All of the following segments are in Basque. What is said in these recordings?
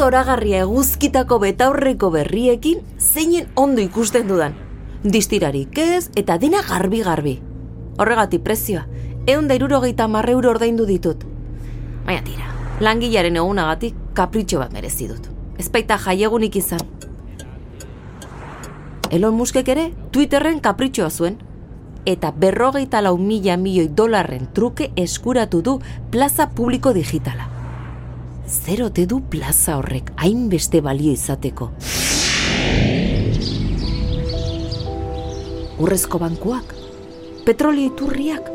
zoragarria eguzkitako betaurreko berriekin zeinen ondo ikusten dudan. Distirarik ez eta dena garbi-garbi. Horregatik prezioa, egun da irurogeita marreuro ordaindu ditut. Baina tira, langilaren egunagatik kapritxo bat merezi dut. Ez baita jaiegunik izan. Elon Muskek ere Twitterren kapritxoa zuen. Eta berrogeita lau mila milioi dolarren truke eskuratu du plaza publiko digitala. Zer ote du plaza horrek hainbeste balio izateko. Urrezko bankuak, petrolio iturriak,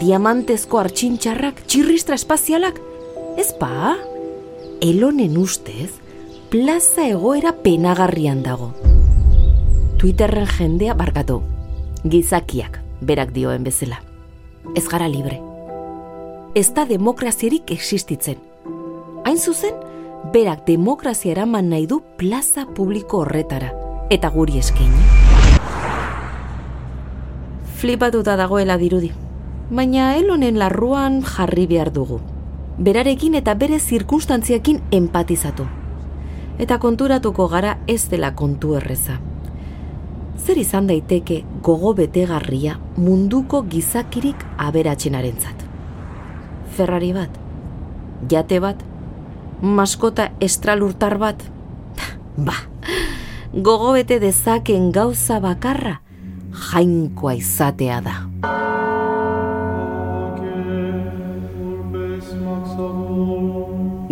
diamantezko artxintxarrak, txirristra espazialak, ez pa? Elonen ustez, plaza egoera penagarrian dago. Twitterren jendea barkatu, gizakiak berak dioen bezala. Ez gara libre. Ez da demokrazierik existitzen. Hain zuzen, berak demokrazia eraman nahi du plaza publiko horretara, eta guri eskaini. Flipatuta dagoela dirudi, baina elonen larruan jarri behar dugu. Berarekin eta bere zirkunstantziakin empatizatu. Eta konturatuko gara ez dela kontu erreza. Zer izan daiteke gogo betegarria munduko gizakirik aberatzenarentzat. Ferrari bat, jate bat, maskota estralurtar bat, ba, gogo bete dezaken gauza bakarra jainkoa izatea da.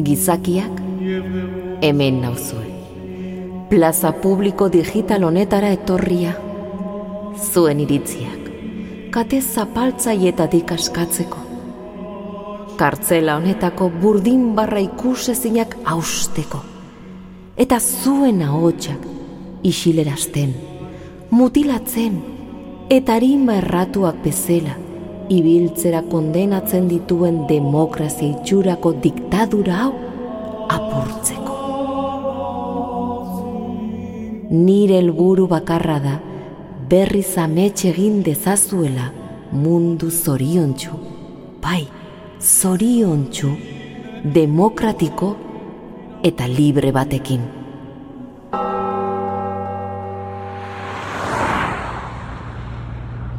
Gizakiak hemen nauzue. Plaza publiko digital honetara etorria. Zuen iritziak, kate zapaltzaietatik askatzeko. Kartzela honetako burdin barra ikusezinak austeko. Eta zuen ahotsak isilerazten, mutilatzen, eta harinba erratuak bezela, ibiltzera kondenatzen dituen demokrazia itxurako diktadura hau apurtzeko. Nire helburu bakarra da berriz ametxe egin dezazuela mundu zoriontsu, bai, zoriontsu, demokratiko eta libre batekin.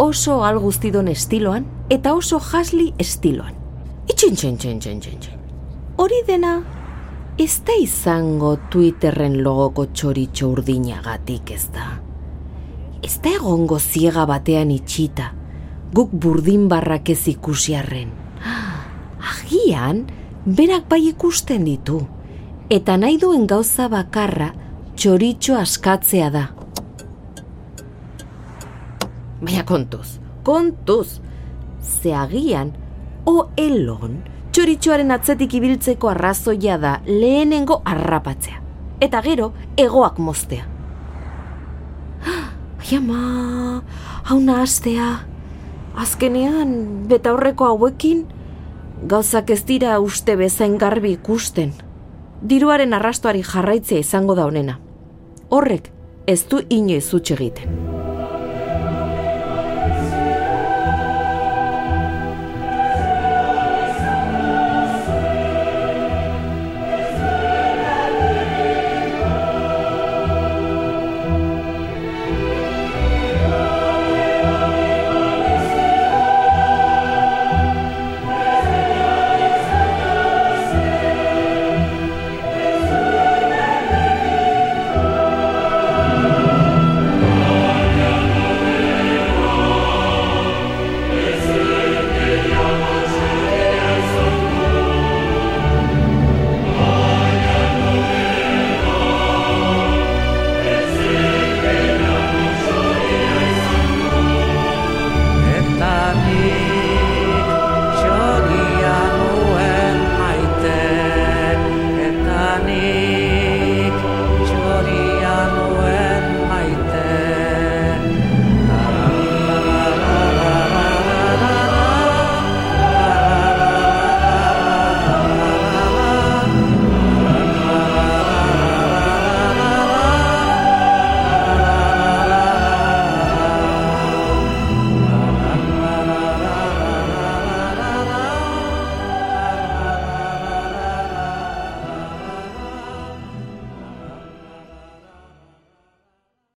oso alguztidon estiloan eta oso jasli estiloan. Itxin, txin, txin, txin, txin, txin. Hori dena, ez da izango Twitterren logoko txoritxo urdinagatik ez da. Ez da egongo ziega batean itxita, guk burdin barrak ez ikusiarren. Agian, berak bai ikusten ditu, eta nahi duen gauza bakarra txoritxo askatzea da. Baina kontuz, kontuz, ze agian, o elon, txoritxoaren atzetik ibiltzeko arrazoia da lehenengo arrapatzea. Eta gero, egoak moztea. Ai ama, hau nahaztea, azkenean, beta horreko hauekin, gauzak ez dira uste bezain garbi ikusten. Diruaren arrastoari jarraitzea izango da honena. Horrek, ez du inoiz utxe egiten.